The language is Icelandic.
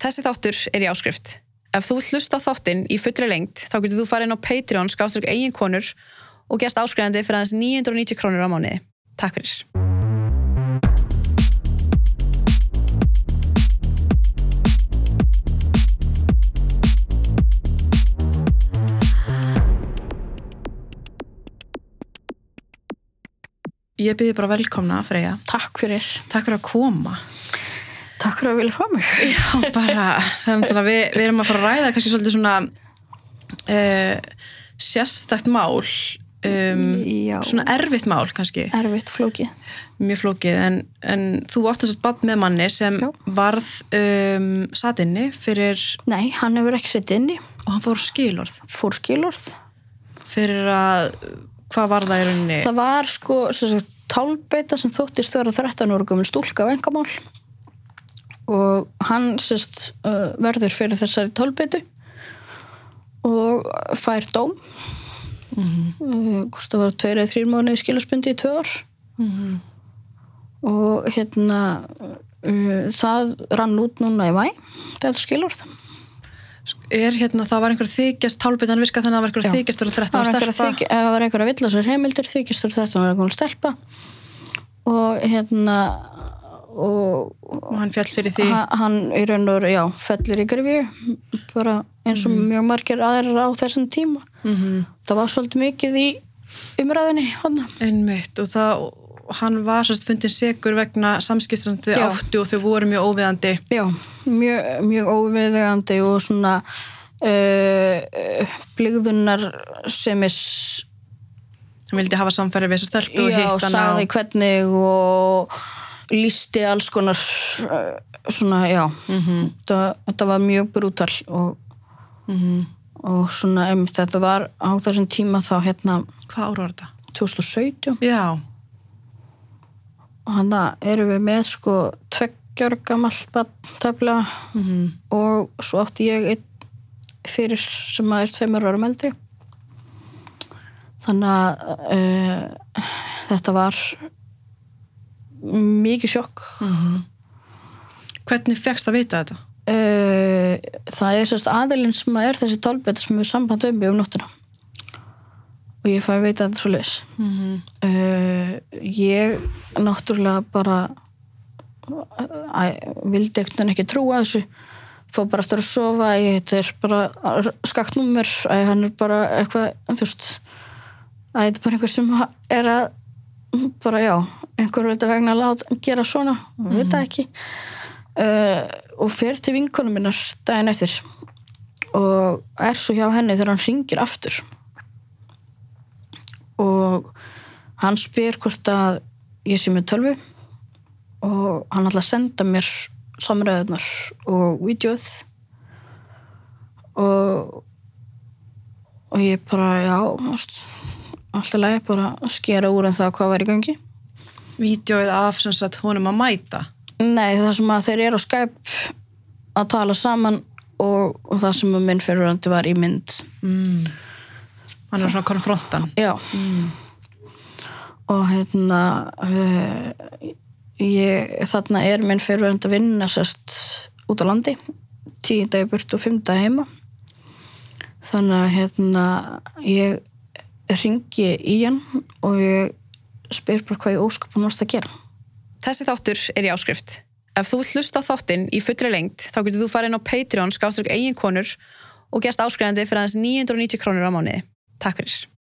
Þessi þáttur er í áskrift. Ef þú vilt hlusta á þáttinn í fullri lengt þá getur þú farið inn á Patreon skáströkk eigin konur og gerst áskrifandi fyrir aðeins 990 krónur á mánuði. Takk fyrir. Ég byrði bara velkomna, Freyja. Takk fyrir. Takk fyrir að koma. Takk fyrir að vilja fá mig. Já, bara, þannig að við, við erum að fara að ræða kannski svolítið svona uh, sérstækt mál, um, svona erfitt mál kannski, Erfitt flókið. mjög flókið, en, en þú átt þess að bad með manni sem Já. varð um, satinni fyrir, Nei, hann hefur ekki sett inni. og hann fór skilorð, Fór skilorð. fyrir að, hvað var það í rauninni? Það var sko sem sagt, tálbeita sem þóttist vera 13 ára gömul stúlka á engamál og hann sérst uh, verður fyrir þessari tálbeitu og fær dóm. Uh, hvort það var tveir eða þrýr mánuði skilarsbundi í tvö ár. Og hérna uh, það rann út núna í mæ þetta skilorð Er hérna, það var einhver þykjast, tálbyttan virka þannig að það var einhver Já. þykjast fyrir 13 það var ára einhver að stelpa. ef það var einhver að villa sér heimildir fyrir 13 ára gömul stelpa. Og hérna og Og hann fjall fyrir því. Ha- hann í raun og já, fellir í grifju bara eins og mjög margir aðrir á þessum tíma Mm það var svolítið mikið í umræðinni hann. Einmitt og það, hann var sérst fundin segur vegna samskipt sem þið Já. áttu og þau voru mjög óviðandi. já, mjög, mjög óviðegandi og svona uh, blíðunar sem er s- Hann vildi hafa samfæri við þessa stelpu og hitt hana. sagði hvernig og lísti alls konar uh, svona, já Mhm. þetta, þetta var mjög brútal og, Mhm. og svona, einmitt, þetta var á þessum tíma þá hérna Hvað ára var þetta? 2017 Já, og hann erum við með sko tveggjör gamalt tafla Mhm. og svo átti ég einn fyrir sem að er tveimur árum eldri þannig að uh, þetta var mikið sjokk. Hvernig fegst að vita þetta? uh, það er sérst aðilinn sem að er þessi tálbeta sem er samband við mig um nóttina. Og ég fæ að veita þetta svo leis Mm uh, ég náttúrulega bara að, vildi ekkert ekki trúa þessu. Fór bara eftir að sofa ég, þetta er bara skakt númer að hann er bara eitthvað þú veist að þetta er bara einhver sem er að bara já, einhver veit að vegna að láta gera svona, við veit það ekki. Uh, og fer til vinkonum minnar daginn eftir og er svo hjá henni þegar hann ringir aftur. Og hann spyr hvort að ég sé með tölvu og hann ætla að senda mér samræðunar og vídeoð og og ég bara, já alltaf lægi bara að skera úr en það hvað var í gangi Vídeóið af sagt honum að mæta? Nei, það sem að þeir eru á Skype að tala saman og, og það sem að minn fyrirvændi var í mynd. Mm. Hann er svona konfrontan. Já. Og hérna uh, ég, þarna er minn fyrirvændi að vinna sérst út á landi tíu dagi burt og fimm dagi heima. Þannig að hérna ég ringi í hann og ég spyr bara hvað ég óskapun varst að gera Þessi þáttur er í áskrift. Ef þú vilt hlusta á þáttinn í fullri lengt þá getur þú farið inn á Patreon skáströkk eigin konur og gerst áskrifandi fyrir aðeins 990 krónur á mánuði. Takk fyrir.